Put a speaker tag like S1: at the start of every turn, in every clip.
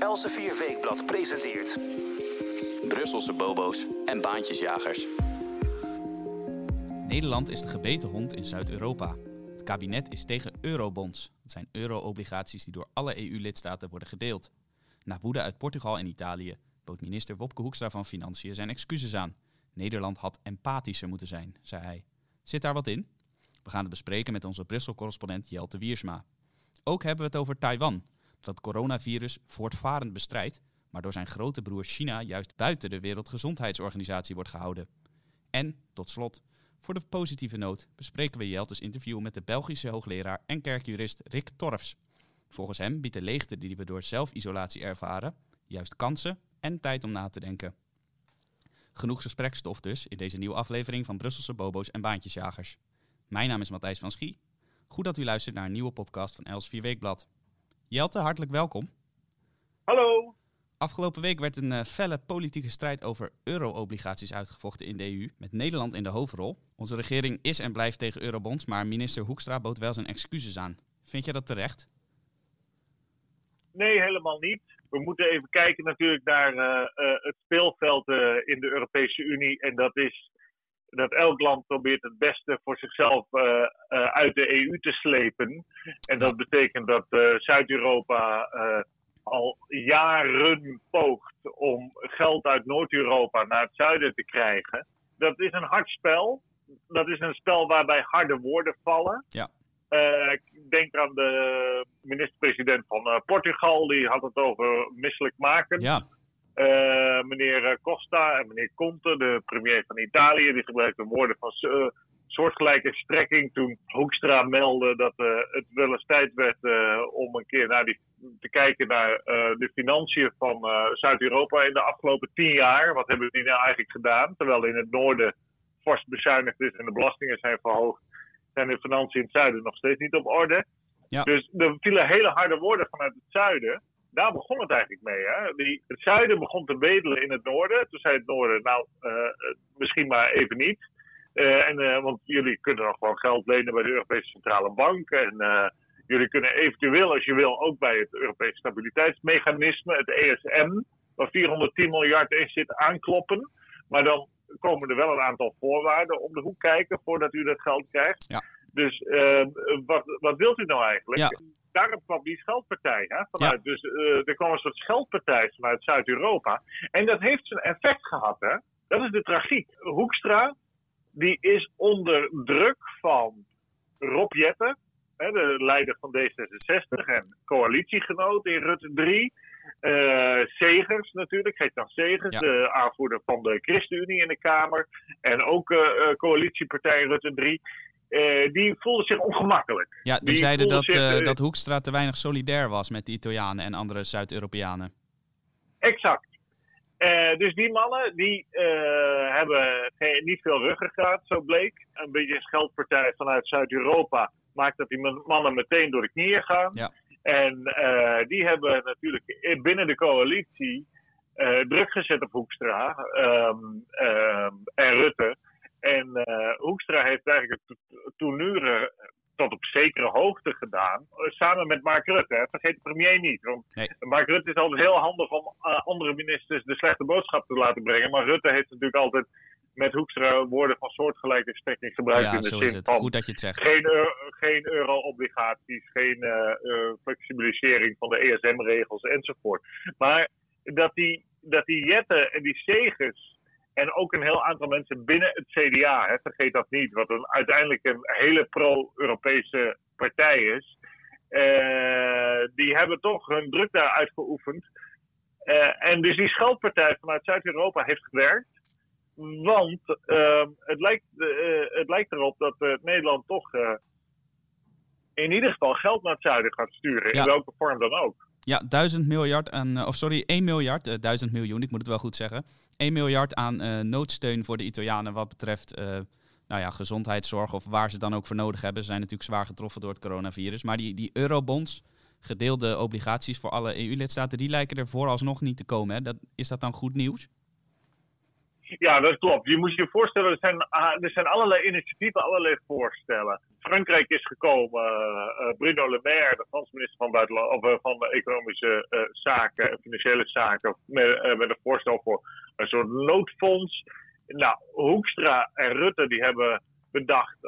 S1: Elsevier Weekblad presenteert... Brusselse bobo's en baantjesjagers.
S2: Nederland is de gebeten hond in Zuid-Europa. Het kabinet is tegen eurobonds. Dat zijn euro-obligaties die door alle EU-lidstaten worden gedeeld. Na woede uit Portugal en Italië bood minister Wopke Hoekstra van Financiën zijn excuses aan. Nederland had empathischer moeten zijn, zei hij. Zit daar wat in? We gaan het bespreken met onze Brussel-correspondent Jelte Wiersma. Ook hebben we het over Taiwan, dat het coronavirus voortvarend bestrijdt, maar door zijn grote broer China juist buiten de Wereldgezondheidsorganisatie wordt gehouden. En, tot slot, voor de positieve noot bespreken we Jeltes interview met de Belgische hoogleraar en kerkjurist Rick Torfs. Volgens hem biedt de leegte die we door zelfisolatie ervaren juist kansen en tijd om na te denken. Genoeg gesprekstof dus in deze nieuwe aflevering van Brusselse Bobo's en Baantjesjagers. Mijn naam is Matthijs van Schie. Goed dat u luistert naar een nieuwe podcast van Els 4 Weekblad. Jelte, hartelijk welkom.
S3: Hallo.
S2: Afgelopen week werd een uh, felle politieke strijd over euro-obligaties uitgevochten in de EU, met Nederland in de hoofdrol. Onze regering is en blijft tegen eurobonds, maar minister Hoekstra bood wel zijn excuses aan. Vind je dat terecht?
S3: Nee, helemaal niet. We moeten even kijken natuurlijk naar uh, uh, het speelveld in de Europese Unie. En dat is dat elk land probeert het beste voor zichzelf uit de EU te slepen. En dat betekent dat Zuid-Europa al jaren poogt om geld uit Noord-Europa naar het zuiden te krijgen. Dat is een hard spel. Dat is een spel waarbij harde woorden vallen.
S2: Ja.
S3: Ik denk aan de minister-president van Portugal, die had het over misselijk maken.
S2: Ja.
S3: Uh, meneer Costa en meneer Conte, de premier van Italië, die gebruikten woorden van soortgelijke strekking toen Hoekstra meldde dat het wel eens tijd werd om een keer naar die te kijken naar de financiën van Zuid-Europa in de afgelopen tien jaar. Wat hebben die nou eigenlijk gedaan? Terwijl in het noorden fors bezuinigd is en de belastingen zijn verhoogd, zijn de financiën in het zuiden nog steeds niet op orde.
S2: Ja.
S3: Dus er vielen hele harde woorden vanuit het zuiden. Daar begon het eigenlijk mee. Hè? Die, het zuiden begon te bedelen in het noorden. Toen zei het noorden, nou, uh, misschien maar even niet. en, want jullie kunnen nog gewoon geld lenen bij de Europese Centrale Bank. En Jullie kunnen eventueel, als je wil, ook bij het Europees Stabiliteitsmechanisme, het ESM, waar 410 miljard in zit, aankloppen. Maar dan komen er wel een aantal voorwaarden om de hoek kijken voordat u dat geld krijgt.
S2: Ja.
S3: Dus uh, wat, wat wilt u nou eigenlijk?
S2: Ja.
S3: Daarom kwam die scheldpartij. Hè, vanuit,
S2: Ja.
S3: Dus uh, er kwam een soort scheldpartij vanuit Zuid-Europa. En dat heeft zijn effect gehad. Hè? Dat is de tragiek. Hoekstra, die is onder druk van Rob Jetten, hè, de leider van D66 en coalitiegenoot in Rutte 3. Uh, Segers natuurlijk, Geert-Jan Segers,
S2: Ja.
S3: de aanvoerder van de ChristenUnie in de Kamer. En ook uh, uh, coalitiepartij Rutte 3. Uh, die voelde zich ongemakkelijk.
S2: Ja, die, zeiden dat,
S3: zich,
S2: eh,
S3: eh,
S2: dat Hoekstra te weinig solidair was met de Italianen en andere Zuid-Europeanen.
S3: Exact. Uh, dus die mannen die hebben geen, niet veel ruggengraat, zo bleek. Een beetje een scheldpartij vanuit Zuid-Europa maakt dat die mannen meteen door de knieën gaan.
S2: Ja.
S3: En die hebben natuurlijk binnen de coalitie druk gezet op Hoekstra um, um, en Rutte. En Hoekstra heeft eigenlijk het tournure tot op zekere hoogte gedaan. Samen met Mark Rutte. Hè. Vergeet de premier niet. Want
S2: Nee.
S3: Mark Rutte is altijd heel handig om uh, andere ministers de slechte boodschap te laten brengen. Maar Rutte heeft natuurlijk altijd met Hoekstra woorden van soortgelijke strekking gebruikt.
S2: Ja,
S3: in de zin
S2: het.
S3: van
S2: Goed dat je het zegt.
S3: geen, euro, geen euro-obligaties, geen uh, uh, flexibilisering van de ESM-regels enzovoort. Maar dat die, dat die Jetten en die Segers en ook een heel aantal mensen binnen het CDA, hè, vergeet dat niet, wat een, uiteindelijk een hele pro-Europese partij is. Uh, die hebben toch hun druk daar uitgeoefend. Uh, en dus die scheldpartij vanuit Zuid-Europa heeft gewerkt. Want uh, het, lijkt, het lijkt erop dat Nederland toch in ieder geval geld naar het zuiden gaat sturen.
S2: Ja.
S3: In welke vorm dan ook.
S2: Ja, 1000 miljard aan, of sorry, 1 miljard, 1000 miljoen, ik moet het wel goed zeggen. 1 miljard aan uh, noodsteun voor de Italianen wat betreft uh, nou ja, gezondheidszorg of waar ze dan ook voor nodig hebben. Ze zijn natuurlijk zwaar getroffen door het coronavirus. Maar die, die eurobonds, gedeelde obligaties voor alle EU-lidstaten, die lijken er vooralsnog niet te komen. Hè? Dat, is dat dan goed nieuws?
S3: Ja, dat klopt. Je moet je voorstellen, er zijn, ah, er zijn allerlei initiatieven, allerlei voorstellen. Frankrijk is gekomen, uh, Bruno Le Maire, de Franse minister van, Buitenland, of, uh, van Economische Zaken en Financiële Zaken, met, met, een voorstel voor een soort noodfonds. Nou, Hoekstra en Rutte die hebben bedacht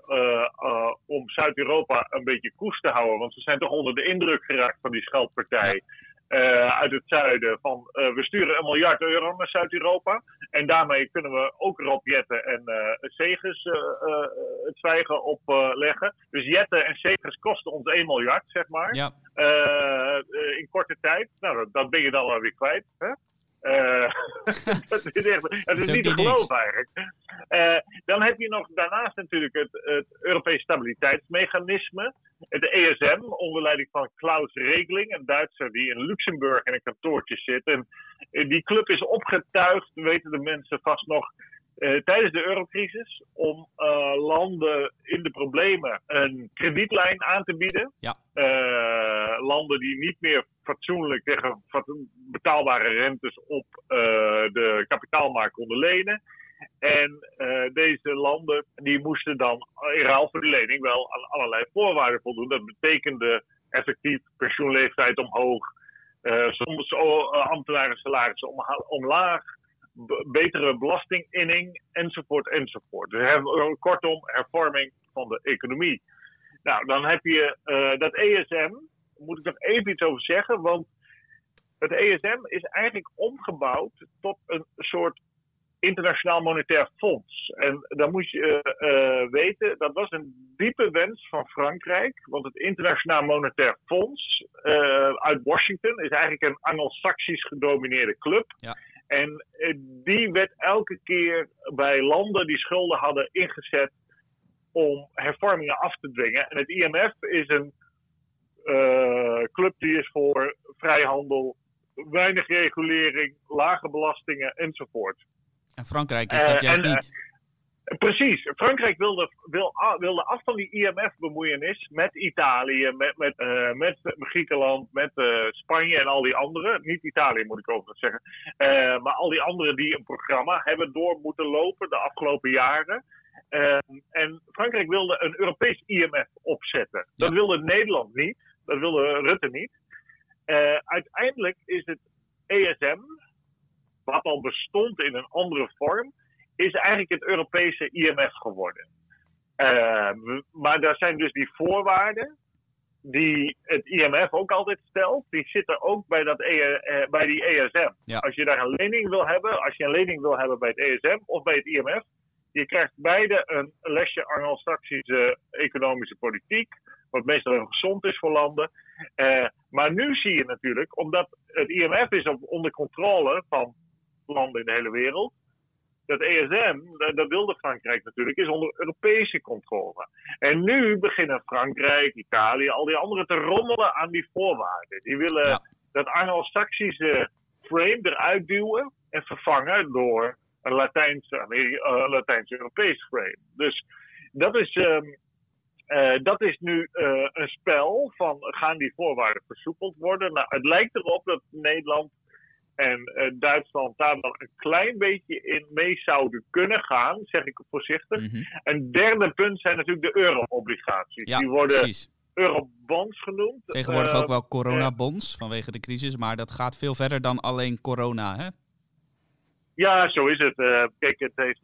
S3: om Zuid-Europa een beetje koers te houden, want ze zijn toch onder de indruk geraakt van die scheldpartij. Uh, uit het zuiden van we sturen een miljard euro naar Zuid-Europa. En daarmee kunnen we ook Rob Jetten en Segers het zwijgen opleggen. dus Jetten en Segers kosten ons 1 miljard, zeg maar. Ja. in korte tijd. Nou, dat, dat, ben je dan wel weer kwijt. Hè? Uh, dat is, echt, dat is niet te geloven eigenlijk. Uh, dan heb je nog daarnaast natuurlijk het, het Europees Stabiliteitsmechanisme. Het ESM, onder leiding van Klaus Regling, een Duitser die in Luxemburg in een kantoortje zit. En die club is opgetuigd, weten de mensen vast nog, uh, tijdens de eurocrisis om uh, landen in de problemen een kredietlijn aan te bieden. Ja. Uh, landen die niet meer fatsoenlijk tegen betaalbare rentes op de kapitaalmarkt konden lenen. En deze landen die moesten dan in ruil voor de lening wel aan allerlei voorwaarden voldoen. Dat betekende effectief pensioenleeftijd omhoog, soms ambtenaren salarissen omlaag betere belastinginning, enzovoort, enzovoort. Dus her, kortom, hervorming van de economie. Nou, dan heb je uh, dat ESM, moet ik nog even iets over zeggen, want het ESM is eigenlijk omgebouwd tot een soort internationaal monetair fonds. En dan moet je uh, weten, dat was een diepe wens van Frankrijk, want het internationaal monetair fonds uh, uit Washington is eigenlijk een Anglo-Saxisch gedomineerde club. Ja. En eh, die werd elke keer bij landen die schulden hadden ingezet om hervormingen af te dwingen. En het IMF is een uh, club die is voor vrijhandel, weinig regulering, lage belastingen enzovoort.
S2: En Frankrijk is dat uh, juist niet.
S3: Precies. Frankrijk wilde, wil, wilde af van die IMF-bemoeienis met Italië, met, met, uh, met Griekenland, met uh, Spanje en al die anderen. Niet Italië moet ik ook zeggen. Uh, maar al die anderen die een programma hebben door moeten lopen de afgelopen jaren. en Frankrijk wilde een Europees IMF opzetten. Dat wilde Nederland niet. Dat wilde Rutte niet. uiteindelijk is het ESM, wat al bestond in een andere vorm is eigenlijk het Europese IMF geworden. Uh, maar daar zijn dus die voorwaarden die het IMF ook altijd stelt, die zitten ook bij, dat e, uh, bij die ESM. Als je daar een lening wil hebben, als je een lening wil hebben bij het ESM of bij het IMF, je krijgt beide een lesje anglo-saxische economische politiek, wat meestal heel gezond is voor landen. Uh, maar nu zie je natuurlijk, omdat het IMF is op, onder controle van landen in de hele wereld, dat ESM, dat wilde Frankrijk natuurlijk, is onder Europese controle. En nu beginnen Frankrijk, Italië, al die anderen te rommelen aan die voorwaarden. Die willen dat Anglo-Saxische frame eruit duwen en vervangen door een Latijns-Europees uh, frame. Dus dat is, um, uh, dat is nu uh, een spel van gaan die voorwaarden versoepeld worden. Nou, het lijkt erop dat Nederland en uh, Duitsland daar dan een klein beetje in mee zouden kunnen gaan, zeg ik voorzichtig. Mm -hmm. Een derde punt zijn natuurlijk de euro-obligaties.
S2: Ja,
S3: Die worden
S2: precies.
S3: eurobonds genoemd.
S2: Tegenwoordig uh, ook wel coronabonds vanwege de crisis, maar dat gaat veel verder dan alleen corona, hè?
S3: Ja, zo is het. Uh, kijk, het heeft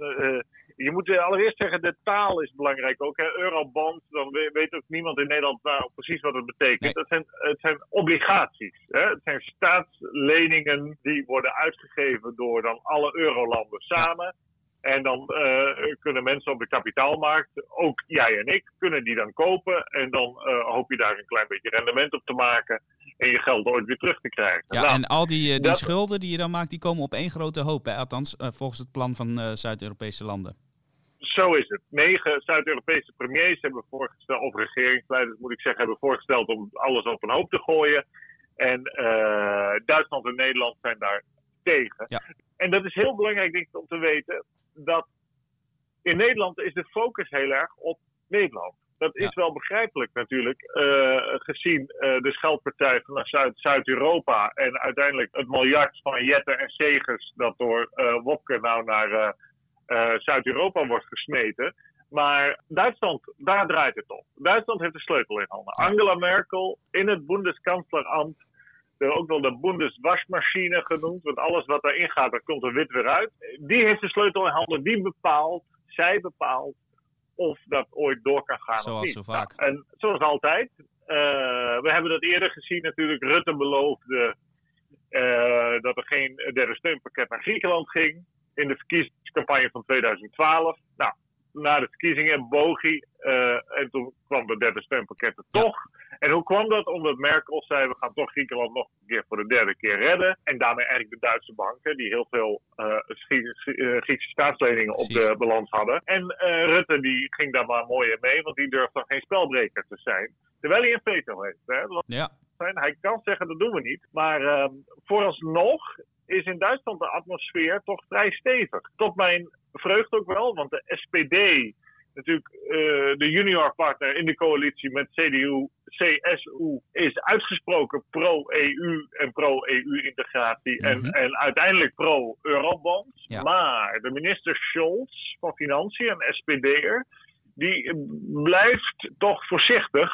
S3: je moet eh, allereerst zeggen, de taal is belangrijk ook. Hè. Eurobond, dan weet ook niemand in Nederland nou precies wat het betekent. Nee. Dat zijn, het zijn obligaties. Hè. Het zijn staatsleningen die worden uitgegeven door dan alle eurolanden samen. En dan uh, kunnen mensen op de kapitaalmarkt, ook jij en ik, kunnen die dan kopen. En dan uh, hoop je daar een klein beetje rendement op te maken. En je geld ooit weer terug te krijgen.
S2: Ja, nou, en al die, die dat... schulden die je dan maakt, die komen op één grote hoop. Hè? Althans, volgens het plan van Zuid-Europese landen.
S3: Zo is het. Negen Zuid-Europese premiers hebben voorgesteld, of regeringsleiders moet ik zeggen, hebben voorgesteld om alles op een hoop te gooien. En uh, Duitsland en Nederland zijn daar tegen. Ja. En dat is heel belangrijk denk ik, om te weten dat in Nederland is de focus heel erg op Nederland. Dat is wel begrijpelijk natuurlijk, uh, gezien uh, de scheldpartij van Zuid-Europa en uiteindelijk het miljard van Jetten en Segers dat door Wopke nou naar Zuid-Europa wordt gesmeten. Maar Duitsland, daar draait het om. Duitsland heeft de sleutel in handen. Angela Merkel in het Bundeskanzlerambt ook wel de Bundeswaschmachine genoemd. Want alles wat daarin gaat, daar komt er wit weer uit. Die heeft de sleutel in handen. Die bepaalt, zij bepaalt of dat ooit door kan gaan
S2: zoals
S3: of niet.
S2: Zo vaak.
S3: Nou, en zoals altijd. Uh, we hebben dat eerder gezien natuurlijk. Rutte beloofde uh, dat er geen derde steunpakket naar Griekenland ging. In de verkiezingscampagne van 2012. Nou, na de verkiezingen boog hij. Uh, en toen kwam de derde steunpakket er toch. En hoe kwam dat? Omdat Merkel zei: we gaan toch Griekenland nog een keer voor de derde keer redden. En daarmee eigenlijk de Duitse banken, die heel veel uh, Griekse staatsleningen op de balans hadden. En uh, Rutte die ging daar maar mooi in mee, want die durfde geen spelbreker te zijn. Terwijl hij een veto heeft. Hè?
S2: Ja.
S3: Hij kan zeggen: dat doen we niet. Maar uh, vooralsnog is in Duitsland de atmosfeer toch vrij stevig. Tot mijn vreugde ook wel, want de SPD, natuurlijk uh, de junior partner in de coalitie met CDU, CSU, is uitgesproken pro-EU en pro-EU-integratie en,
S2: Mhm.
S3: en uiteindelijk pro-Eurobond.
S2: Ja.
S3: Maar de minister Scholz van Financiën, een SPD'er, die blijft toch voorzichtig.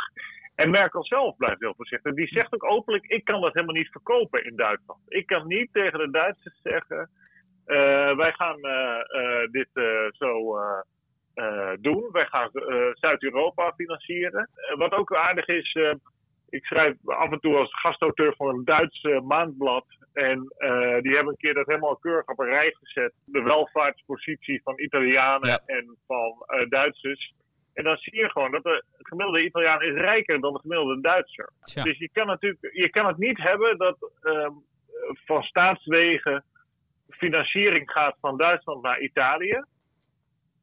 S3: En Merkel zelf blijft heel voorzichtig. Die zegt ook openlijk: ik kan dat helemaal niet verkopen in Duitsland. Ik kan niet tegen de Duitsers zeggen: uh, wij gaan uh, uh, dit zo doen. Wij gaan Zuid-Europa financieren. wat ook aardig is. ik schrijf af en toe als gastauteur voor een Duits maandblad. En die hebben een keer dat helemaal keurig op een rij gezet. De welvaartspositie van Italianen
S2: Ja.
S3: en van Duitsers. En dan zie je gewoon dat de gemiddelde Italiaan is rijker dan de gemiddelde Duitser. Dus je kan, natuurlijk, je kan het niet hebben dat um, van staatswegen financiering gaat van Duitsland naar Italië.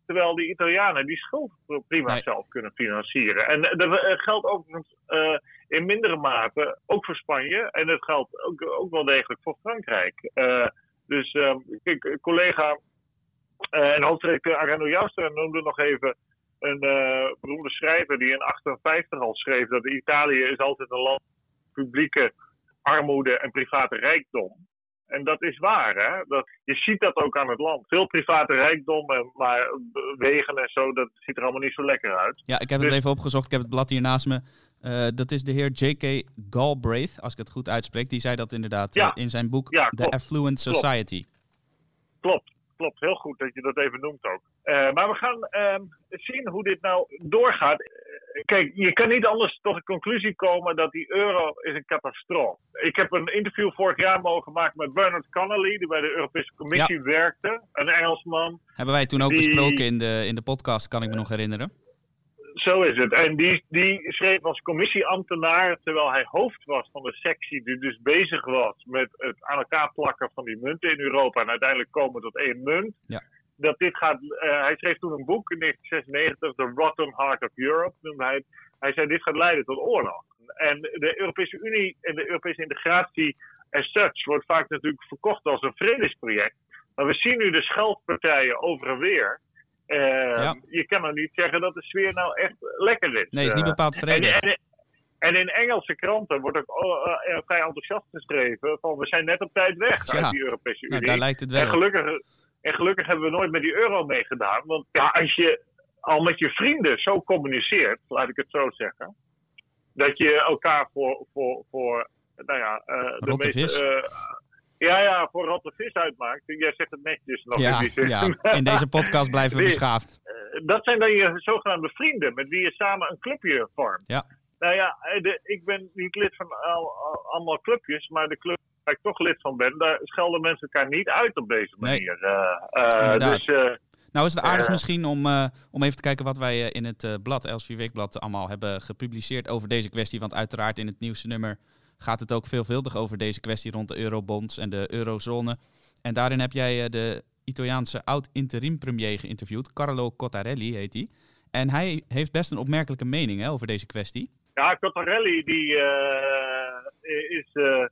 S3: Terwijl die Italianen die schuld prima
S2: Nee.
S3: zelf kunnen financieren. En dat eh, geldt ook uh, in mindere mate ook voor Spanje. En het geldt ook, ook wel degelijk voor Frankrijk. Uh, dus kijk, collega en hoofdredacteur Arendo Jouster noemde nog even een uh, beroemde schrijver die in 58 al schreef dat Italië is altijd een land van publieke armoede en private rijkdom. En dat is waar, hè? Dat, je ziet dat ook aan het land. Veel private rijkdom, maar wegen en zo, dat ziet er allemaal niet zo lekker uit.
S2: Ja, ik heb het
S3: Dus-
S2: even opgezocht. Ik heb het blad hier naast me. Uh, dat is de heer J.K. Galbraith, als ik het goed uitspreek. Die zei dat inderdaad
S3: Ja.
S2: uh, in zijn boek
S3: Ja,
S2: The. Affluent. Society.
S3: Klopt, klopt. Heel goed dat je dat even noemt ook. Uh, maar we gaan uh, zien hoe dit nou doorgaat. Uh, Kijk, je kan niet anders tot de conclusie komen dat die euro is een catastrofe. Ik heb een interview vorig jaar mogen maken met Bernard Connolly, die bij de Europese Commissie werkte. Een Engelsman.
S2: Hebben wij toen ook
S3: Die-
S2: besproken in de, in de podcast, kan ik me nog herinneren.
S3: Zo is het. En die, die schreef als commissieambtenaar, terwijl hij hoofd was van de sectie die dus bezig was met het aan elkaar plakken van die munten in Europa en uiteindelijk komen tot één munt.
S2: Ja.
S3: Dat dit gaat, eh, hij schreef toen een boek in 1996, The Rotten Heart of Europe, noemde hij. Hij zei, dit gaat leiden tot oorlog. En de Europese Unie en de Europese integratie as such wordt vaak natuurlijk verkocht als een vredesproject. Maar we zien nu de scheldpartijen over en weer. Eh,
S2: Ja.
S3: Je kan nou niet zeggen dat de sfeer nou echt lekker is.
S2: Nee, is niet
S3: Eh,
S2: bepaald
S3: en,
S2: vrede.
S3: en, en in Engelse kranten wordt ook oh, eh, vrij enthousiast geschreven van we zijn net op tijd weg
S2: Ja.
S3: uit die Europese Unie.
S2: Nou, daar lijkt het
S3: en,
S2: wel op.
S3: gelukkig, en gelukkig hebben we nooit met die euro meegedaan. Want ja, als je al met je vrienden zo communiceert, laat ik het zo zeggen, dat je elkaar voor, voor, voor nou ja, eh, de meeste, ja, ja, voor rotte vis uitmaakt. Jij zegt het netjes nog
S2: Ja,
S3: in
S2: ja, in deze podcast blijven we beschaafd.
S3: Eh, dat zijn dan je zogenaamde vrienden met wie je samen een clubje vormt.
S2: Ja.
S3: Nou ja, eh, de, ik ben niet lid van al, al- allemaal clubjes, maar de club waar ik toch lid van ben, daar schelden mensen elkaar niet uit op deze manier. Eh, dus
S2: Nou is het aardig misschien om, om even te kijken wat wij in het blad, Elsevier Weekblad, allemaal hebben gepubliceerd over deze kwestie. Want uiteraard in het nieuwste nummer gaat het ook veelvuldig over deze kwestie rond de eurobonds en de eurozone. En daarin heb jij eh, de Italiaanse oud-interim-premier geïnterviewd, Carlo Cottarelli heet hij. En hij heeft best een opmerkelijke mening hè, over deze kwestie.
S3: ja, Cottarelli die eh, is, eh,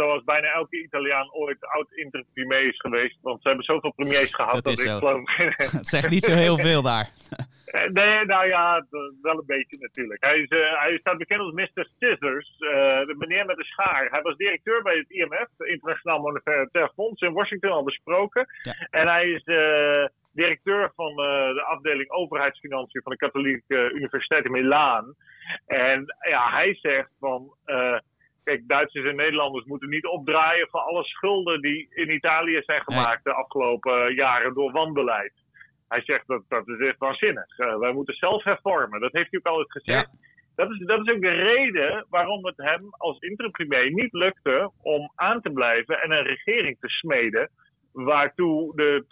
S3: zoals bijna elke Italiaan ooit oud-inter-premier is geweest. Want ze hebben zoveel premiers gehad
S2: Dat
S3: dat,
S2: is
S3: ik
S2: zo.
S3: geloof...
S2: Het zegt niet zo heel veel daar.
S3: Eh, Nee, nou ja, wel een beetje natuurlijk. Hij, is, eh, hij staat bekend als Mr. Scissors, eh, de meneer met de schaar. Hij was directeur bij het IMF, het Internationaal Monetair Fonds, in Washington al besproken.
S2: Ja.
S3: En hij is directeur van de afdeling overheidsfinanciën van de Katholieke Universiteit in Milaan. En ja, hij zegt van. Kijk, Duitsers en Nederlanders moeten niet opdraaien voor alle schulden die in Italië zijn gemaakt de afgelopen jaren door wanbeleid. Hij zegt dat dat is echt waanzinnig. Eh, wij moeten zelf hervormen. Dat heeft hij ook altijd gezegd. Dat, is, dat is ook de reden waarom het hem als interim-premier niet lukte om aan te blijven en een regering te smeden. Waartoe de,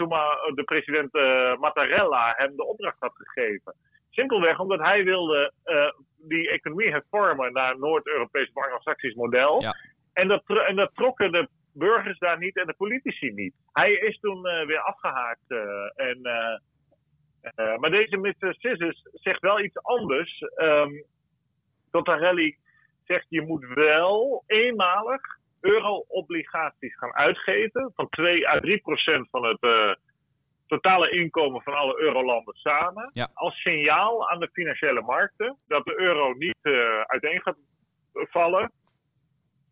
S3: de president eh, Mattarella hem de opdracht had gegeven. Simpelweg omdat hij wilde eh, die economie hervormen naar een Noord-Europees of Anglo-Saxisch model.
S2: Ja.
S3: En, dat, en dat trokken de burgers daar niet en de politici niet. Hij is toen eh, weer afgehaakt. eh, en, maar deze Mr. Scissors zegt wel iets anders. Ehm Cottarelli zegt je moet wel eenmalig euro-obligaties gaan uitgeven. Van 2 à 3 procent van het totale inkomen van alle eurolanden samen.
S2: Ja.
S3: Als signaal aan de financiële markten dat de euro niet eh, uiteen gaat vallen.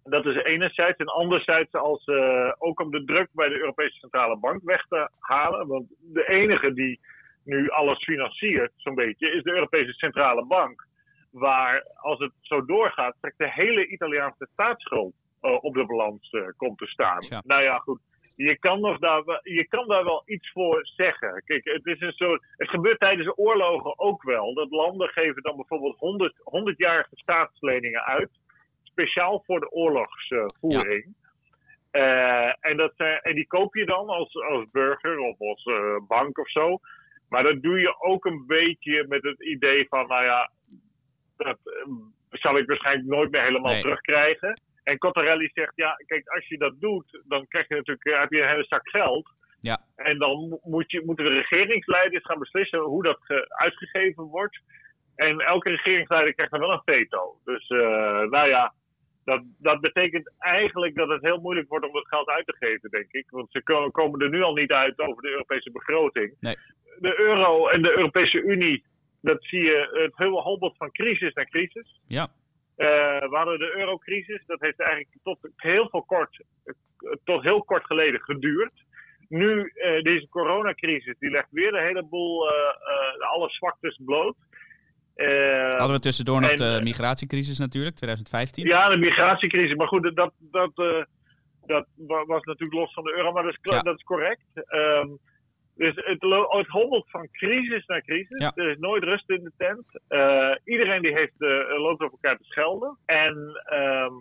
S3: Dat is enerzijds. En anderzijds als, eh, ook om de druk bij de Europese Centrale Bank weg te halen. Want de enige die nu alles financiert, zo'n beetje, is de Europese Centrale Bank. Waar, als het zo doorgaat, straks de hele Italiaanse staatsschuld eh, op de balans komt te staan. Nou ja, goed. Je kan, nog daar, wel- je kan daar wel iets voor zeggen. Kijk, het, is een soort, het gebeurt tijdens oorlogen ook wel. Dat landen geven dan bijvoorbeeld 100, 100-jarige staatsleningen uit. Speciaal voor de oorlogsvoering. Eh, en, dat, en die koop je dan als, als burger of als eh, bank of zo. Maar dat doe je ook een beetje met het idee van, nou ja, dat eh, zal ik waarschijnlijk nooit meer helemaal
S2: Nee.
S3: terugkrijgen. En Cottarelli zegt, ja, kijk, als je dat doet, dan krijg je natuurlijk, eh, heb je een hele zak geld.
S2: Ja.
S3: En dan mo- moet je, moeten de regeringsleiders gaan beslissen hoe dat eh, uitgegeven wordt. En elke regeringsleider krijgt dan wel een veto. Dus, eh, nou ja, dat, dat betekent eigenlijk dat het heel moeilijk wordt om dat geld uit te geven, denk ik. Want ze ko- komen er nu al niet uit over de Europese begroting.
S2: Nee.
S3: De euro en de Europese Unie, dat zie je, het hele holbod van crisis naar crisis.
S2: Ja,
S3: we hadden de eurocrisis, dat heeft eigenlijk tot heel, veel kort, eh, tot heel kort geleden geduurd. Nu, eh, deze coronacrisis, die legt weer een heleboel, eh, eh, alle zwaktes bloot. Eh,
S2: hadden we tussendoor nog
S3: en,
S2: de
S3: eh,
S2: migratiecrisis natuurlijk, 2015.
S3: ja, de migratiecrisис. Maar goed, dat, dat, eh, dat wa- was natuurlijk los van de euro, maar dat is,
S2: Ja.
S3: dat is correct. Ehm, dus het, het hobbelt van crisis naar crisis.
S2: Ja.
S3: Er is nooit rust in de tent. Eh, iedereen die heeft, eh, loopt op elkaar te schelden. En ehm,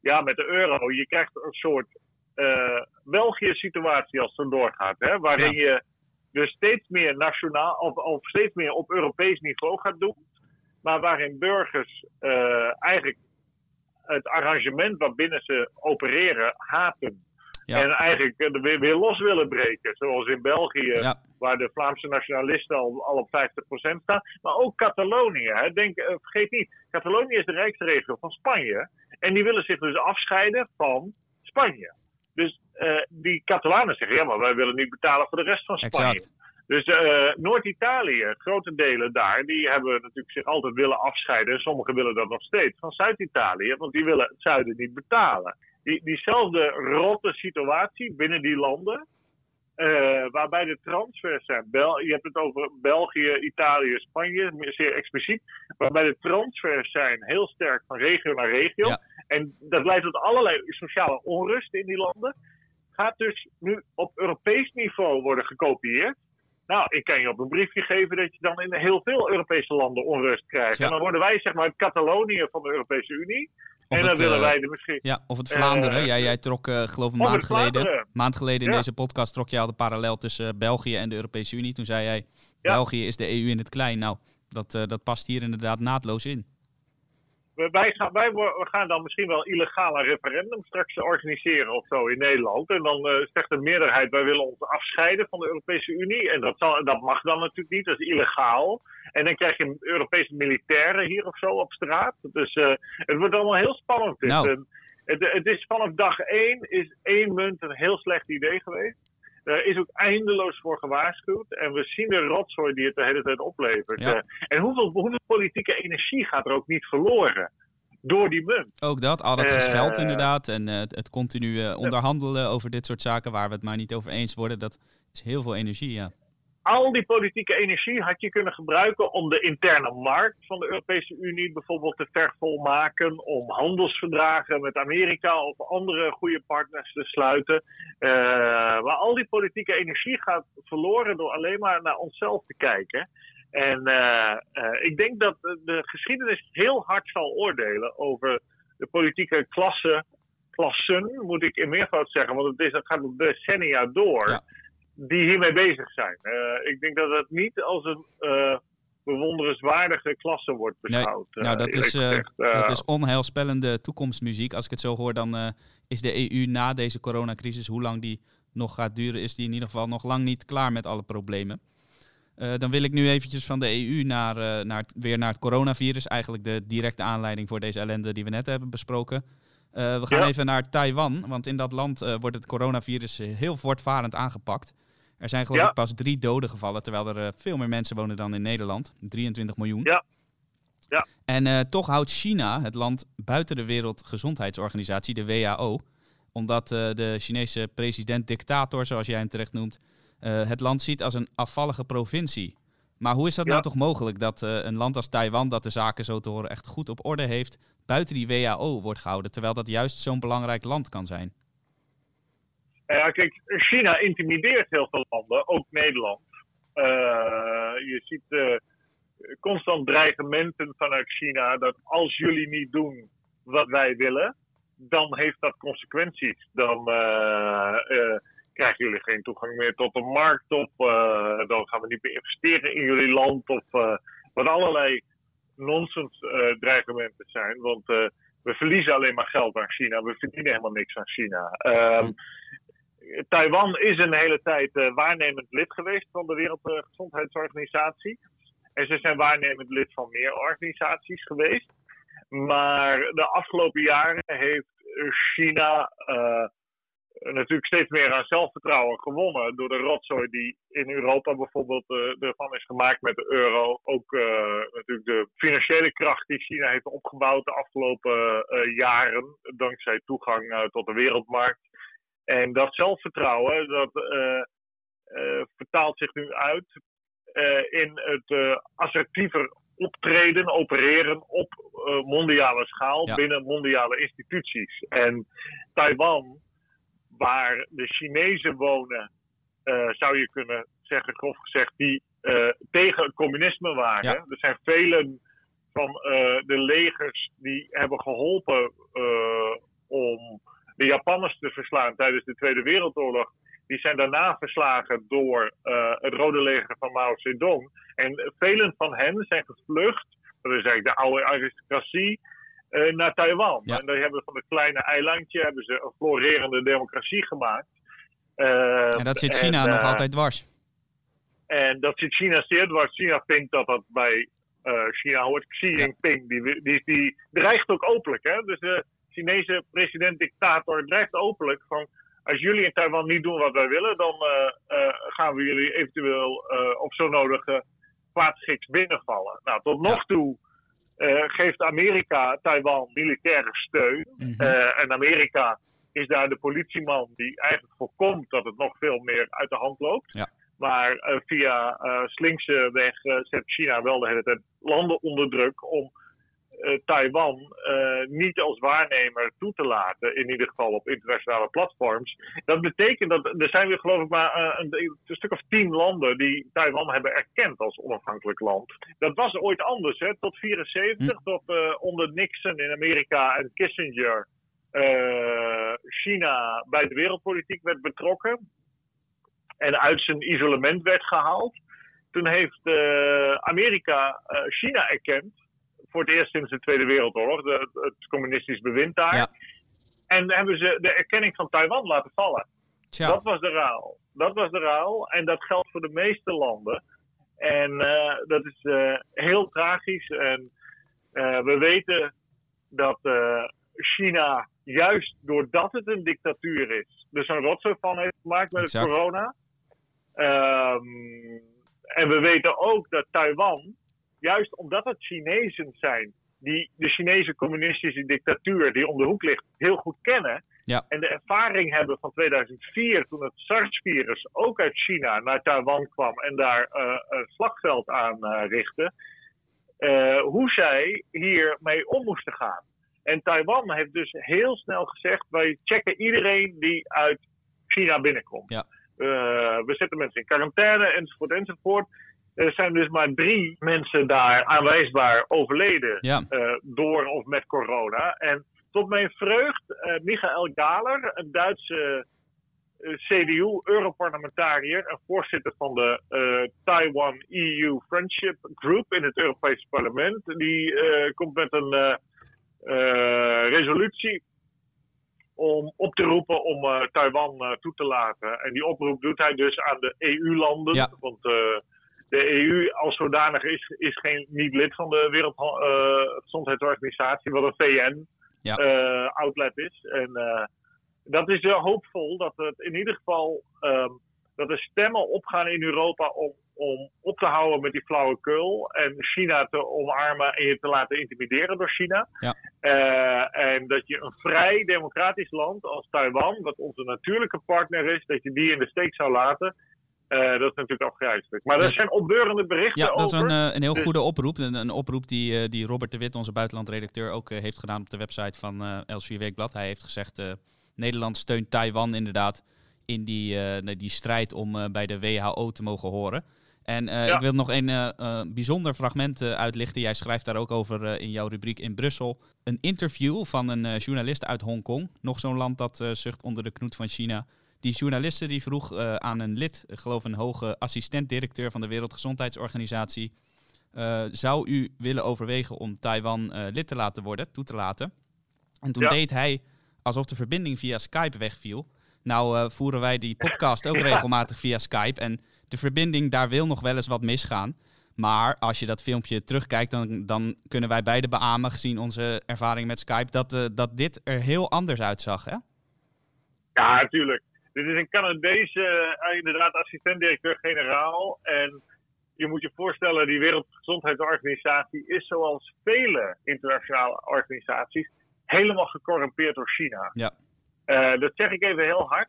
S3: ja, met de euro, je krijgt een soort eh, België-situatie als het doorgaat. Hè, waarin je dus steeds meer nationaal of, of steeds meer op Europees niveau gaat doen. Maar waarin burgers eigenlijk het arrangement waarbinnen ze opereren haten.
S2: Ja.
S3: En eigenlijk eh, er weer, weer los willen breken. Zoals in België,
S2: Ja.
S3: waar de Vlaamse nationalisten al, al op 50% staan. Maar ook Catalonië. Hè. Denk, eh, vergeet niet, Catalonië is de rijksregio van Spanje. En die willen zich dus afscheiden van Spanje. Dus eh, die Catalanen zeggen, ja, maar wij willen niet betalen voor de rest van Spanje.
S2: Exact.
S3: Dus Noord-Italië, grote delen daar, die hebben natuurlijk zich altijd willen afscheiden. Sommigen willen dat nog steeds van Zuid-Italië, want die willen het zuiden niet betalen. Die, diezelfde rotte situatie binnen die landen, eh, waarbij de transfers zijn. Bel, je hebt het over België, Italië, Spanje, zeer expliciet. Waarbij de transfers zijn heel sterk van regio naar regio.
S2: Ja.
S3: En dat leidt tot allerlei sociale onrust in die landen. Gaat dus nu op Europees niveau worden gekopieerd. Nou, ik kan je op een briefje geven dat je dan in heel veel Europese landen onrust krijgt.
S2: Ja.
S3: En dan worden wij zeg maar het Catalonië van de Europese Unie.
S2: Of
S3: en dan willen
S2: eh,
S3: wij er misschien...
S2: Ja, of het Vlaanderen.
S3: Eh,
S2: jij, jij trok, eh, geloof ik, een maand geleden,
S3: Vlaanderen.
S2: maand geleden in
S3: Ja.
S2: deze podcast trok je al de parallel tussen België en de Europese Unie. Toen zei jij. België is de EU in het klein. Nou, dat, dat past hier inderdaad naadloos in.
S3: We- Wij gaan, wij gaan dan misschien wel illegaal een referendum straks organiseren of zo in Nederland. En dan eh, zegt de meerderheid, wij willen ons afscheiden van de Europese Unie. En dat, zal, dat mag dan natuurlijk niet, dat is illegaal. En dan krijg je Europese militairen hier of zo op straat. Dus eh, het wordt allemaal heel spannend. dit.
S2: Nou.
S3: En, Het, het is vanaf dag één is één munt een heel slecht idee geweest. Er is ook eindeloos voor gewaarschuwd. En we zien de rotzooi die het de hele tijd oplevert.
S2: Ja.
S3: Eh, en hoeveel, hoeveel politieke energie gaat er ook niet verloren door die munt?
S2: Ook dat, al dat
S3: Eh,
S2: gescheld inderdaad. En eh, het, het continu eh, onderhandelen over dit soort zaken waar we het maar niet over eens worden. Dat is heel veel energie, ja.
S3: Al die politieke energie had je kunnen gebruiken om de interne markt van de Europese Unie bijvoorbeeld te vervolmaken, om handelsverdragen met Amerika of andere goede partners te sluiten. Eh, maar al die politieke energie gaat verloren door alleen maar naar onszelf te kijken. En eh, eh, ik denk dat de geschiedenis heel hard zal oordelen over de politieke klasse, klassen, moet ik in meervoud zeggen, want het, is, gaat decennia door
S2: Ja.
S3: Die hiermee bezig zijn. Eh, ik denk dat het niet als een eh, bewonderenswaardige klasse wordt
S2: Nee,
S3: beschouwd. eh,
S2: Nou, dat is, eh, dat is onheilspellende toekomstmuziek. Als ik het zo hoor, dan is de EU na deze coronacrisis, hoe lang die nog gaat duren, is die in ieder geval nog lang niet klaar met alle problemen. Dan wil ik nu eventjes van de EU naar, naar het, weer naar het coronavirus. Eigenlijk de directe aanleiding voor deze ellende die we net hebben besproken. We gaan
S3: Ja.
S2: even naar Taiwan, want in dat land wordt het coronavirus heel voortvarend aangepakt. Er zijn geloof
S3: Ja.
S2: ik pas drie doden gevallen, terwijl er eh, veel meer mensen wonen dan in Nederland. 23 miljoen.
S3: Ja. Ja.
S2: En eh, toch houdt China, het land buiten de Wereldgezondheidsorganisatie, de WHO, omdat eh, de Chinese president-dictator, zoals jij hem terecht noemt, het land ziet als een afvallige provincie. Maar hoe is dat
S3: Ja.
S2: nou toch mogelijk dat een land als Taiwan, dat de zaken zo te horen echt goed op orde heeft, buiten die WHO wordt gehouden, terwijl dat juist zo'n belangrijk land kan zijn?
S3: Ja, kijk, China intimideert heel veel landen, ook Nederland. Eh, je ziet eh, constant dreigementen vanuit China dat als jullie niet doen wat wij willen, dan heeft dat consequenties. Dan eh, krijgen jullie geen toegang meer tot de markt of dan gaan we niet meer investeren in jullie land of wat allerlei nonsens dreigementen zijn. Want we verliezen alleen maar geld aan China, we verdienen helemaal niks aan China. Ehm, Taiwan is een hele tijd eh, waarnemend lid geweest van de Wereldgezondheidsorganisatie. En ze zijn waarnemend lid van meer organisaties geweest. Maar de afgelopen jaren heeft China eh, natuurlijk steeds meer aan zelfvertrouwen gewonnen. Door de rotzooi die in Europa bijvoorbeeld eh, ervan is gemaakt met de euro. Ook natuurlijk de financiële kracht die China heeft opgebouwd de afgelopen jaren. Dankzij toegang tot de wereldmarkt. En dat zelfvertrouwen, dat eh, eh, vertaalt zich nu uit eh, in het assertiever optreden, opereren op mondiale schaal
S2: Ja.
S3: binnen mondiale instituties. En Taiwan, waar de Chinezen wonen, zou je kunnen zeggen, grof gezegd, die tegen het communisme waren.
S2: Ja.
S3: Er zijn velen van de legers die hebben geholpen eh, om de Japanners te verslaan tijdens de Tweede Wereldoorlog. Die zijn daarna verslagen door eh, het Rode Leger van Mao Zedong. En velen van hen zijn gevlucht, dat is eigenlijk de oude aristocratie, eh, naar Taiwan.
S2: Ja.
S3: En die hebben van het kleine eilandje hebben ze een florerende democratie gemaakt. Eh,
S2: En dat zit China nog altijd dwars.
S3: en dat zit China zeer dwars. China vindt dat dat bij China hoort. Xi Jinping, die, die, die dreigt ook openlijk. Hè? Dus Chinese president-dictator dreigt openlijk van... Als jullie in Taiwan niet doen wat wij willen, dan eh, eh, gaan we jullie eventueel eh, op zo nodige kwaadschiks binnenvallen. Nou, tot nog toe geeft Amerika Taiwan militaire steun.
S2: Mhm.
S3: En Amerika is daar de politieman die eigenlijk voorkomt dat het nog veel meer uit de hand loopt.
S2: Ja.
S3: Maar via eh, slinkse weg zet China wel de hele tijd landen onder druk om Taiwan eh, niet als waarnemer toe te laten, in ieder geval op internationale platforms. Dat betekent dat er zijn weer geloof ik maar eh, een, een stuk of tien landen die Taiwan hebben erkend als onafhankelijk land. Dat was ooit anders, hè, tot 74, tot eh, onder Nixon in Amerika en Kissinger eh, China bij de wereldpolitiek werd betrokken en uit zijn isolement werd gehaald. Toen heeft eh, Amerika eh, China erkend, voor het eerst sinds de Tweede Wereldoorlog, de, het communistisch bewind daar.
S2: Ja.
S3: En hebben ze de erkenning van Taiwan laten vallen.
S2: Tja,
S3: Dat was de ruil. Dat was de ruil. En dat geldt voor de meeste landen. En eh, dat is eh, heel tragisch. En eh, we weten dat China juist doordat het een dictatuur is, dus een rotzooi van heeft gemaakt met
S2: Exact.
S3: het corona. Ehm, en we weten ook dat Taiwan, juist omdat het Chinezen zijn, die de Chinese communistische dictatuur die om de hoek ligt, heel goed kennen.
S2: Ja.
S3: En de ervaring hebben van 2004, toen het SARS-virus ook uit China naar Taiwan kwam en daar eh, een slagveld aan eh, richtte. eh, hoe zij hiermee om moesten gaan. En Taiwan heeft dus heel snel gezegd: wij checken iedereen die uit China binnenkomt.
S2: Ja.
S3: We zetten mensen in quarantaine enzovoort enzovoort. Er zijn dus maar drie mensen daar aanwijsbaar overleden
S2: Ja,
S3: eh, door of met corona. En tot mijn vreugd, eh Michael Galer, een Duitse eh, CDU-europarlementariër en voorzitter van de Taiwan EU Friendship Group in het Europese parlement, die komt met een resolutie om op te roepen om Taiwan toe te laten. En die oproep doet hij dus aan de EU-landen,
S2: Ja.
S3: want de EU als zodanig is, is geen, niet lid van de Wereldgezondheidsorganisatie, wat een VN
S2: Ja.
S3: eh, is. En eh, dat is hoopvol dat het in ieder geval ehm, dat er stemmen opgaan in Europa om, om op te houden met die flauwekul en China te omarmen en je te laten intimideren door China.
S2: Ja.
S3: Eh, en dat je een vrij democratisch land als Taiwan, wat onze natuurlijke partner is, dat je die in de steek zou laten. Eh, dat is natuurlijk afgrijzelijk. Maar er
S2: Ja.
S3: zijn opbeurende berichten
S2: ja dat is een, eh, een heel
S3: Dus-
S2: goede oproep. Een, een oproep die, eh, die Robert de Wit, onze buitenlandredacteur, ook heeft gedaan op de website van eh Elsevier Weekblad. Hij heeft gezegd, Nederland steunt Taiwan inderdaad in die, die strijd om bij de WHO te mogen horen. En
S3: Ja.
S2: ik wil nog een bijzonder fragment uitlichten. Jij schrijft daar ook over in jouw rubriek in Brussel. Een interview van een journalist uit Hongkong. Nog zo'n land dat zucht onder de knoet van China. Die journaliste die vroeg eh, aan een lid, ik geloof een hoge assistent-directeur van de Wereldgezondheidsorganisatie. eh, zou u willen overwegen om Taiwan eh, lid te laten worden, toe te laten? En toen
S3: Ja.
S2: deed hij alsof de verbinding via Skype wegviel. Nou voeren wij die podcast ook
S3: Ja.
S2: regelmatig via Skype. En de verbinding, daar wil nog wel eens wat misgaan. Maar als je dat filmpje terugkijkt, dan, dan kunnen wij beide beamen, gezien onze ervaring met Skype, dat, dat dit er heel anders uitzag. Hè?
S3: Ja, natuurlijk. Dit is een Canadese, eh, inderdaad, assistent-directeur-generaal. En je moet je voorstellen, die Wereldgezondheidsorganisatie is zoals vele internationale organisaties helemaal gecorrumpeerd door China.
S2: Ja.
S3: Eh, dat zeg ik even heel hard.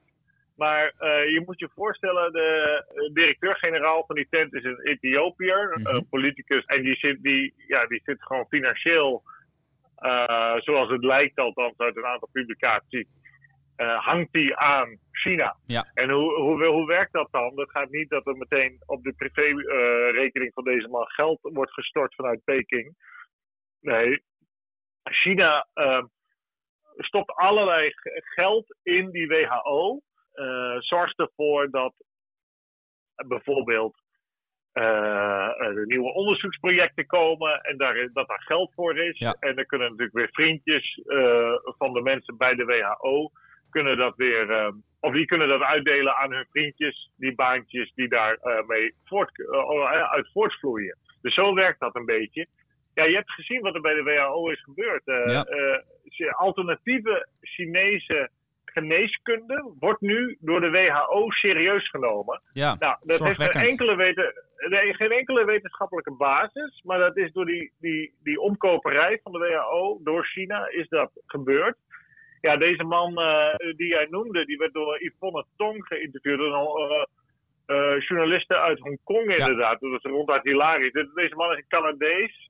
S3: Maar eh, je moet je voorstellen, de directeur-generaal van die tent is een Ethiopiër,
S2: Mhm.
S3: een politicus. En die zit, die, ja, die zit gewoon financieel, zoals het lijkt althans uit een aantal publicaties, eh, hangt die aan China.
S2: Ja.
S3: En hoe, hoe, hoe werkt dat dan? Dat gaat niet dat er meteen op de privérekening van deze man geld wordt gestort vanuit Peking. Nee, China eh, stopt allerlei geld in die WHO. eh, zorgt ervoor dat bijvoorbeeld eh, er nieuwe onderzoeksprojecten komen en daar, dat daar geld voor is.
S2: Ja.
S3: En dan kunnen natuurlijk weer vriendjes van de mensen bij de WHO kunnen dat weer, eh, of die kunnen dat uitdelen aan hun vriendjes, die baantjes die daar eh, mee voort, eh, uit voortvloeien. Dus zo werkt dat een beetje. Ja, je hebt gezien wat er bij de WHO is gebeurd. Eh,
S2: Ja.
S3: eh, alternatieve Chinese geneeskunde wordt nu door de WHO serieus genomen.
S2: Ja,
S3: Nou, dat heeft geen enkele, weten, nee, geen enkele wetenschappelijke basis, maar dat is door die, die, die omkoperij van de WHO door China is dat gebeurd. Ja, deze man eh, die jij noemde, die werd door Yvonne Tong geïnterviewd, een eh, eh, journaliste uit Hongkong inderdaad. Dat is ronduit hilarisch. De- Deze man is een Canadees,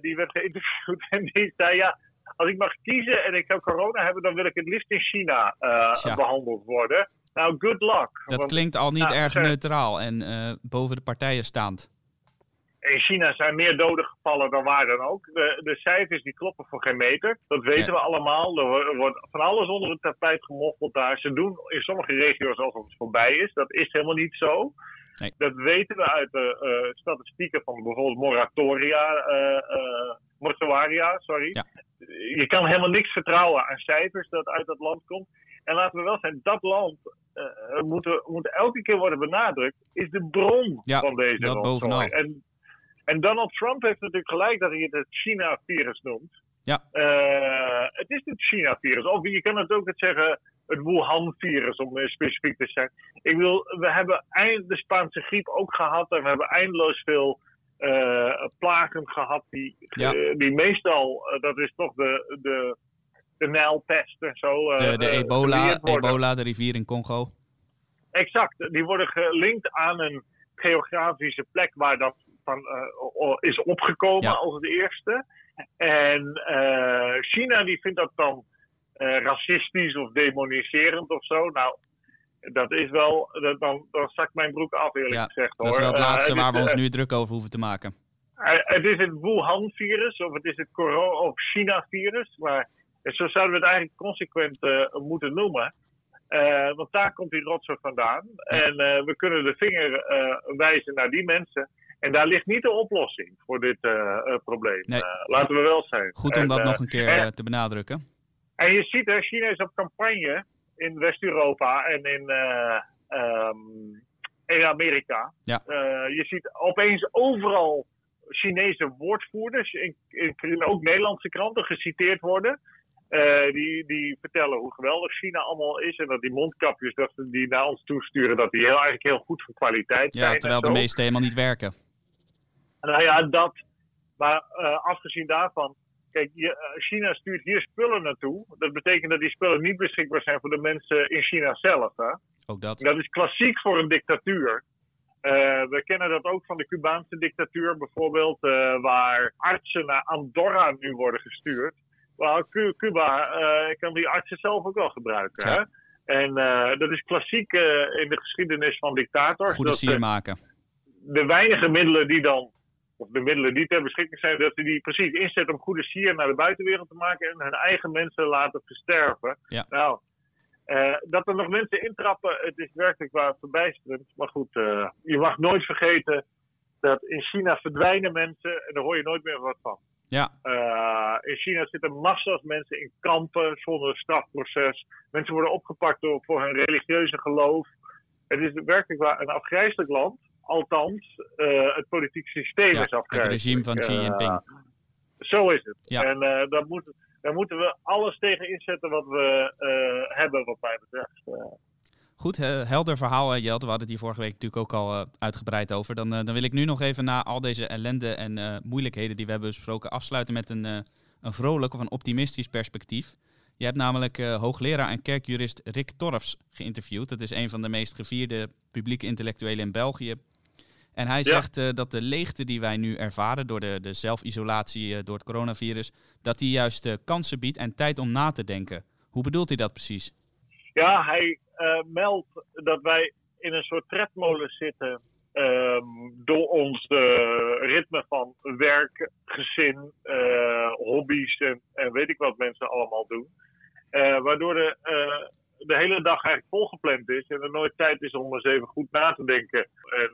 S3: die werd geïnterviewd en die zei ja, als ik mag kiezen en ik zou corona hebben, dan wil ik het liefst in China eh, behandeld worden. Nou, good luck.
S2: dat
S3: Want-
S2: klinkt al niet
S3: Ja,
S2: erg neutraal en boven de partijen staand.
S3: In China zijn meer doden gevallen dan waar dan ook. De, de cijfers die kloppen voor geen meter. Dat weten
S2: Ja.
S3: we allemaal. Er wo- wordt van alles onder het tapijt gemoffeld daar. Ze doen in sommige regio's alsof het voorbij is. Dat is helemaal niet zo.
S2: Nee.
S3: Dat weten we uit de eh, statistieken van bijvoorbeeld moratoria, eh, mortuaria, sorry.
S2: Ja.
S3: Je kan helemaal niks vertrouwen aan cijfers dat uit dat land komt. En laten we wel zijn, dat land moet, moet elke keer worden benadrukt, is de bron
S2: Ja,
S3: van deze
S2: dat bovenal.
S3: En, en Donald Trump heeft natuurlijk gelijk dat hij het het China-virus noemt.
S2: Ja.
S3: Eh, het is het China-virus. Of je kan het ook het zeggen, het Wuhan-virus, om specifiek te zijn. Ik wil, we hebben eind, de Spaanse griep ook gehad en we hebben eindeloos veel eh, plagen gehad die,
S2: Ja.
S3: eh, die meestal, dat is toch de, de, de Nijlpest en zo.
S2: De, de ebola, ebola, de rivier in Congo.
S3: Exact, die worden gelinkt aan een geografische plek waar dat van eh, is opgekomen
S2: Ja.
S3: als het eerste. En eh, China die vindt dat dan eh, racistisch of demoniserend of zo. Nou, dat is wel, dat, dan, dan zakt mijn broek af eerlijk
S2: Ja,
S3: gezegd.
S2: Dat is
S3: hoor.
S2: wel het laatste waar we ons nu druk over hoeven te maken.
S3: het is het Wuhan-virus of het is het corona- of China-virus. Maar zo zouden we het eigenlijk consequent moeten noemen. Want daar komt die rotzooi vandaan. En we kunnen de vinger wijzen naar die mensen. En daar ligt niet de oplossing voor dit eh, eh, probleem.
S2: Nee.
S3: Eh, laten we wel zijn.
S2: Goed om
S3: En,
S2: dat nog een keer
S3: en-
S2: te benadrukken.
S3: en je ziet, hè, China is op campagne in West-Europa en in, eh, ehm, in Amerika.
S2: Ja.
S3: Je ziet opeens overal Chinese woordvoerders, in, in, in ook Nederlandse kranten, geciteerd worden. Die, die vertellen hoe geweldig China allemaal is. En dat die mondkapjes dat ze die naar ons toesturen, dat die heel, eigenlijk heel goed van kwaliteit zijn.
S2: Ja,
S3: en
S2: terwijl de meeste helemaal niet werken.
S3: Nou ja, dat. Maar eh, afgezien daarvan. Kijk, eh, China stuurt hier spullen naartoe. Dat betekent dat die spullen niet beschikbaar zijn voor de mensen in China zelf. Hè?
S2: Ook dat.
S3: Dat is klassiek voor een dictatuur. Eh, we kennen dat ook van de Cubaanse dictatuur bijvoorbeeld, waar artsen naar Andorra nu worden gestuurd. Cu- Cuba kan die artsen zelf ook wel gebruiken.
S2: Ja.
S3: Hè? En dat is klassiek in de geschiedenis van dictators.
S2: Goede sier maken.
S3: de weinige middelen die dan, of de middelen die ter beschikking zijn, dat ze die precies inzetten om goede sier naar de buitenwereld te maken en hun eigen mensen laten versterven.
S2: Ja.
S3: Nou, eh, dat er nog mensen intrappen, het is werkelijk waar verbijsterend. Maar goed, eh, je mag nooit vergeten dat in China verdwijnen mensen en daar hoor je nooit meer wat van.
S2: Ja,
S3: Eh, in China zitten massa's mensen in kampen zonder strafproces. Mensen worden opgepakt door, voor hun religieuze geloof. Het is werkelijk waar een afgrijzelijk land. Althans, eh, het politiek systeem
S2: ja
S3: is
S2: het
S3: afgrijzelijk.
S2: regime van Xi Jinping.
S3: zo is het.
S2: Ja.
S3: En eh, daar, moeten, daar moeten we alles tegen inzetten wat we eh, hebben, wat mij betreft.
S2: Goed, helder verhaal, Jelte. We hadden het hier vorige week natuurlijk ook al uitgebreid over. Dan, dan wil ik nu nog even na al deze ellende en moeilijkheden die we hebben besproken afsluiten met een, een vrolijk of een optimistisch perspectief. Je hebt namelijk hoogleraar en kerkjurist Rick Torfs geïnterviewd. Dat is een van de meest gevierde publieke intellectuelen in België. En hij
S3: Ja.
S2: zegt eh, dat de leegte die wij nu ervaren door de, de zelfisolatie eh, door het coronavirus, dat die juist eh, kansen biedt en tijd om na te denken. Hoe bedoelt hij dat precies?
S3: Ja, hij meldt dat wij in een soort tredmolen zitten. ehm, door ons ritme van werk, gezin, hobby's en, en weet ik wat mensen allemaal doen. Waardoor de, de hele dag eigenlijk volgepland is en er nooit tijd is om eens even goed na te denken en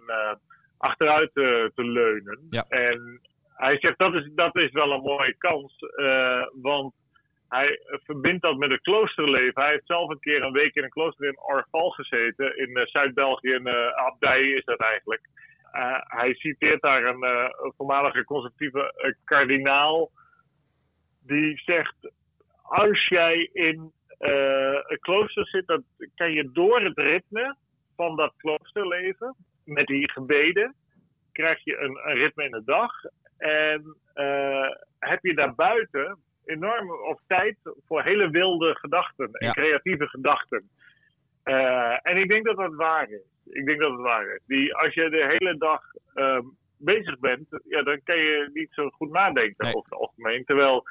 S3: achteruit te, te leunen.
S2: Ja.
S3: En hij zegt dat is, dat is wel een mooie kans, eh, want hij verbindt dat met het kloosterleven. Hij heeft zelf een keer een week in een klooster in Orval gezeten. In eh, Zuid-België, een uh, abdij is dat eigenlijk. Uh, hij citeert daar een, voormalige conservatieve kardinaal. Die zegt: Als jij in een klooster zit, dan kan je door het ritme van dat kloosterleven, met die gebeden, krijg je een, een ritme in de dag. En uh, heb je daarbuiten enorm of tijd voor hele wilde gedachten en
S2: Ja.
S3: creatieve gedachten. Uh, en ik denk dat dat waar is. Ik denk dat het waar is. Die, als je de hele dag um, bezig bent, ja, dan kan je niet zo goed nadenken
S2: Nee.
S3: over het algemeen. Terwijl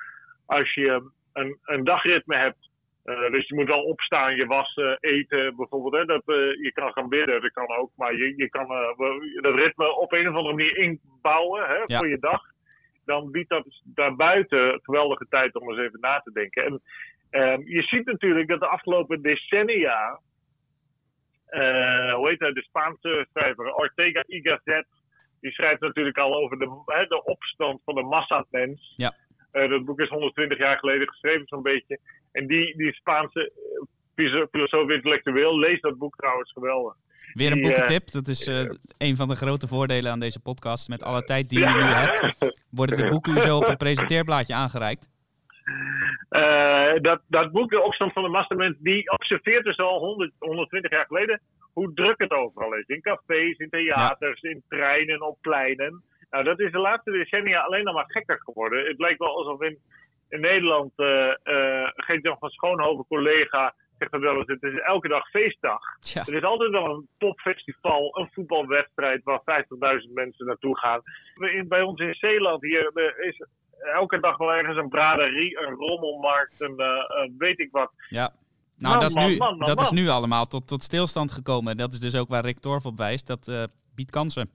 S3: als je een, een dagritme hebt, uh, dus je moet wel opstaan, je wassen, eten bijvoorbeeld. Hè, dat, uh, je kan gaan bidden, dat kan ook. Maar je, je kan uh, dat ritme op een of andere manier inbouwen hè,
S2: Ja.
S3: voor je dag. Dan biedt dat daarbuiten geweldige tijd om eens even na te denken. En um, je ziet natuurlijk dat de afgelopen decennia hoe heet hij, de Spaanse schrijver Ortega y Gasset, die schrijft natuurlijk al over de, hè, de opstand van de massatmens.
S2: Ja.
S3: Uh, dat boek is 120 jaar geleden geschreven, zo'n beetje. En die, die Spaanse uh, filosoof intellectueel leest dat boek trouwens geweldig.
S2: Weer een
S3: Die,
S2: boekentip. Dat is uh, een van de grote voordelen aan deze podcast. Met alle tijd die je nu hebt, worden de boeken u zo op een presenteerblaadje aangereikt.
S3: Eh, dat, dat boek, De Opstand van de Mastermind, die observeert dus al 100, 120 jaar geleden hoe druk het overal is. In cafés, in theaters, in treinen, op pleinen. Nou, dat is de laatste decennia alleen nog maar gekker geworden. Het lijkt wel alsof in, in Nederland, uh, uh, Geert-Jan van Schoonhoven, collega, zegt dat wel eens, het is elke dag feestdag. Er is altijd wel een popfestival, een voetbalwedstrijd waar 50.000 mensen naartoe gaan. In, bij ons in Zeeland hier er is elke dag wel ergens een braderie, een rommelmarkt, een uh, weet ik wat.
S2: Ja. Nou,
S3: Man,
S2: dat, is nu,
S3: man, man,
S2: dat is nu allemaal tot, tot stilstand gekomen. Dat is dus ook waar Rick Torf op wijst. Dat eh, biedt kansen.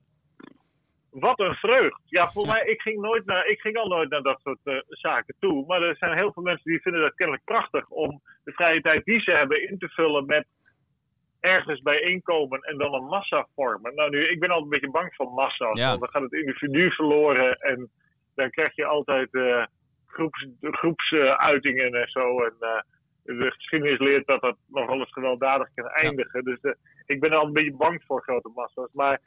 S3: Wat een vreugd. Ja, voor mij, ik ging, nooit naar, ik ging al nooit naar dat soort eh, zaken toe. Maar er zijn heel veel mensen die vinden dat kennelijk prachtig om de vrije tijd die ze hebben in te vullen met ergens bijeenkomen en dan een massa vormen. Nou, nu, ik ben altijd een beetje bang van massa's,
S2: Ja.
S3: want dan gaat het individu verloren en dan krijg je altijd eh groeps, groepsuitingen en zo. En eh, de geschiedenis leert dat dat nog wel eens gewelddadig kan eindigen. Dus ik ben er altijd een beetje bang voor grote massa's. Maar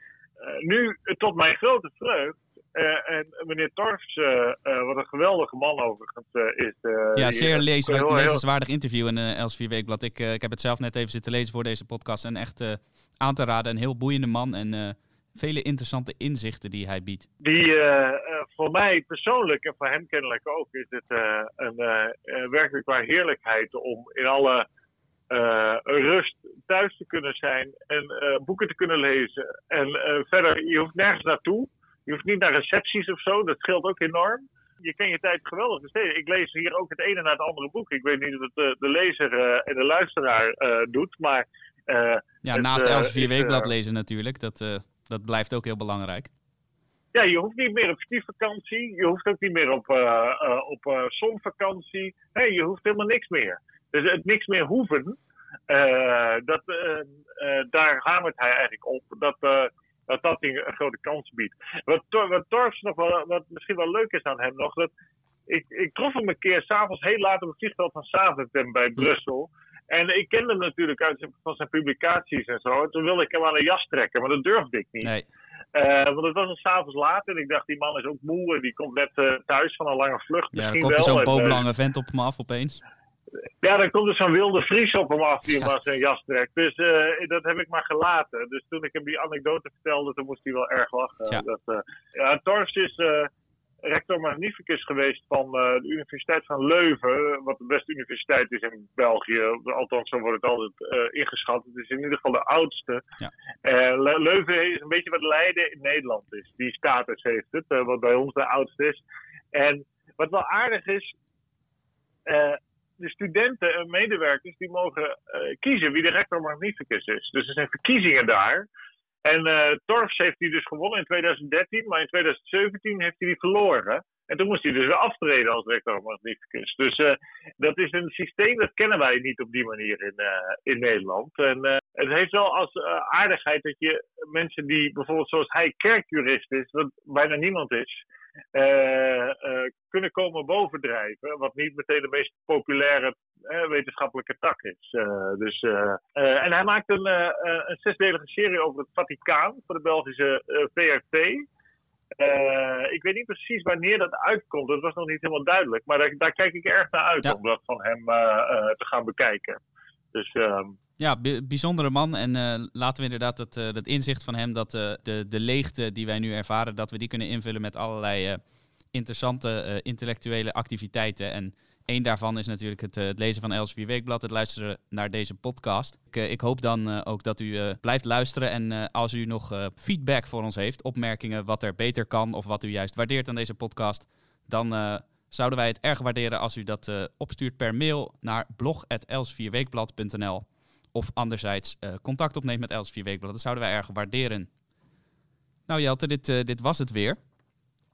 S3: nu, eh, tot mijn grote vreugd, eh, en meneer Torfs, eh, wat een geweldige man overigens is.
S2: Ja, zeer lees, lezenswaardig interview in uh, Els 4 Weekblad. Ik, ik heb het zelf net even zitten lezen voor deze podcast. En echt aan te raden. Een heel boeiende man en vele interessante inzichten die hij biedt.
S3: Die voor mij persoonlijk en voor hem kennelijk ook is het een werkelijk waar heerlijkheid om in alle eh, rust thuis te kunnen zijn en eh, boeken te kunnen lezen. En eh, verder, je hoeft nergens naartoe. Je hoeft niet naar recepties of zo, dat scheelt ook enorm. Je kan je tijd geweldig besteden. Ik lees hier ook het ene na het andere boek. Ik weet niet het de, de lezer en de luisteraar doet, maar
S2: Ja,
S3: Het,
S2: naast Els 4
S3: is,
S2: Weekblad lezen natuurlijk. Dat, dat blijft ook heel belangrijk.
S3: Ja, je hoeft niet meer op skivakantie. Je hoeft ook niet meer op, op zonvakantie. Nee, je hoeft helemaal niks meer. Dus het niks meer hoeven, eh, dat, eh, eh, daar hamert hij eigenlijk op. Dat dat, dat een grote kans biedt. Wat, wat Torfs nog wel, wat misschien wel leuk is aan hem nog, dat ik, ik trof hem een keer s'avonds heel laat op het vliegveld van Zaventem bij Brussel. En ik kende hem natuurlijk uit zijn, van zijn publicaties en zo. En toen wilde ik hem aan een jas trekken, maar dat durfde ik niet.
S2: Nee.
S3: Want het was al s'avonds laat en ik dacht, die man is ook moe en die komt net thuis van een lange vlucht.
S2: Ja, dan komt er zo'n boomlange vent op me af opeens.
S3: Ja, dan komt er zo'n wilde Fries op hem af die hem aan zijn jas trekt. Dus eh, dat heb ik maar gelaten. Dus toen ik hem die anekdote vertelde, toen moest hij wel erg lachen.
S2: Ja.
S3: Dat, eh, ja, Torfs is eh, rector magnificus geweest van eh, de Universiteit van Leuven. Wat de beste universiteit is in België. Althans, zo wordt het altijd eh, ingeschat. Het is in ieder geval de oudste.
S2: Ja.
S3: Eh, Le- Leuven is een beetje wat Leiden in Nederland is. Die status heeft het, eh, wat bij ons de oudste is. En wat wel aardig is, eh, de studenten en medewerkers die mogen eh, kiezen wie de rector magnificus is. Dus er zijn verkiezingen daar. En eh Torfs heeft die dus gewonnen in 2013, maar in 2017 heeft hij die verloren. En toen moest hij dus weer aftreden als rector magnificus. Dus eh, dat is een systeem, dat kennen wij niet op die manier in, in Nederland. En het heeft wel als aardigheid dat je mensen die bijvoorbeeld zoals hij kerkjurist is, wat bijna niemand is, kunnen komen bovendrijven. Wat niet meteen de meest populaire eh, wetenschappelijke tak is. Eh, dus, eh, eh, en hij maakt een, eh, eh, een zesdelige serie over het Vaticaan voor de Belgische eh, VRT. Eh, ik weet niet precies wanneer dat uitkomt. Dat was nog niet helemaal duidelijk. Maar daar, daar kijk ik erg naar uit
S2: Ja.
S3: om dat van hem eh, eh, te gaan bekijken. Dus ehm,
S2: Ja, bi- bijzondere man. En eh, laten we inderdaad dat, eh, dat inzicht van hem, dat eh, de, de leegte die wij nu ervaren, dat we die kunnen invullen met allerlei eh, interessante eh, intellectuele activiteiten. En één daarvan is natuurlijk het, eh, het lezen van Elsevier Weekblad, het luisteren naar deze podcast. Ik, eh, ik hoop dan eh, ook dat u eh, blijft luisteren. En eh, als u nog eh, feedback voor ons heeft, opmerkingen wat er beter kan of wat u juist waardeert aan deze podcast, dan eh, zouden wij het erg waarderen als u dat eh, opstuurt per mail naar blog.elsvierweekblad.nl of anderzijds eh, contact opneemt met Els 4 Weekblad. Dat zouden wij erg waarderen. Nou Jelte, dit, eh, dit was het weer.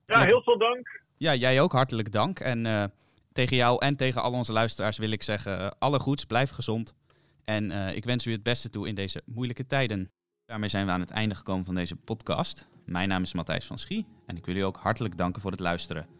S3: ja, heel veel dank.
S2: Ja, jij ook hartelijk dank. En tegen jou en tegen al onze luisteraars wil ik zeggen, alle goeds, blijf gezond. En ik wens u het beste toe in deze moeilijke tijden. Daarmee zijn we aan het einde gekomen van deze podcast. Mijn naam is Matthijs van Schie en ik wil u ook hartelijk danken voor het luisteren.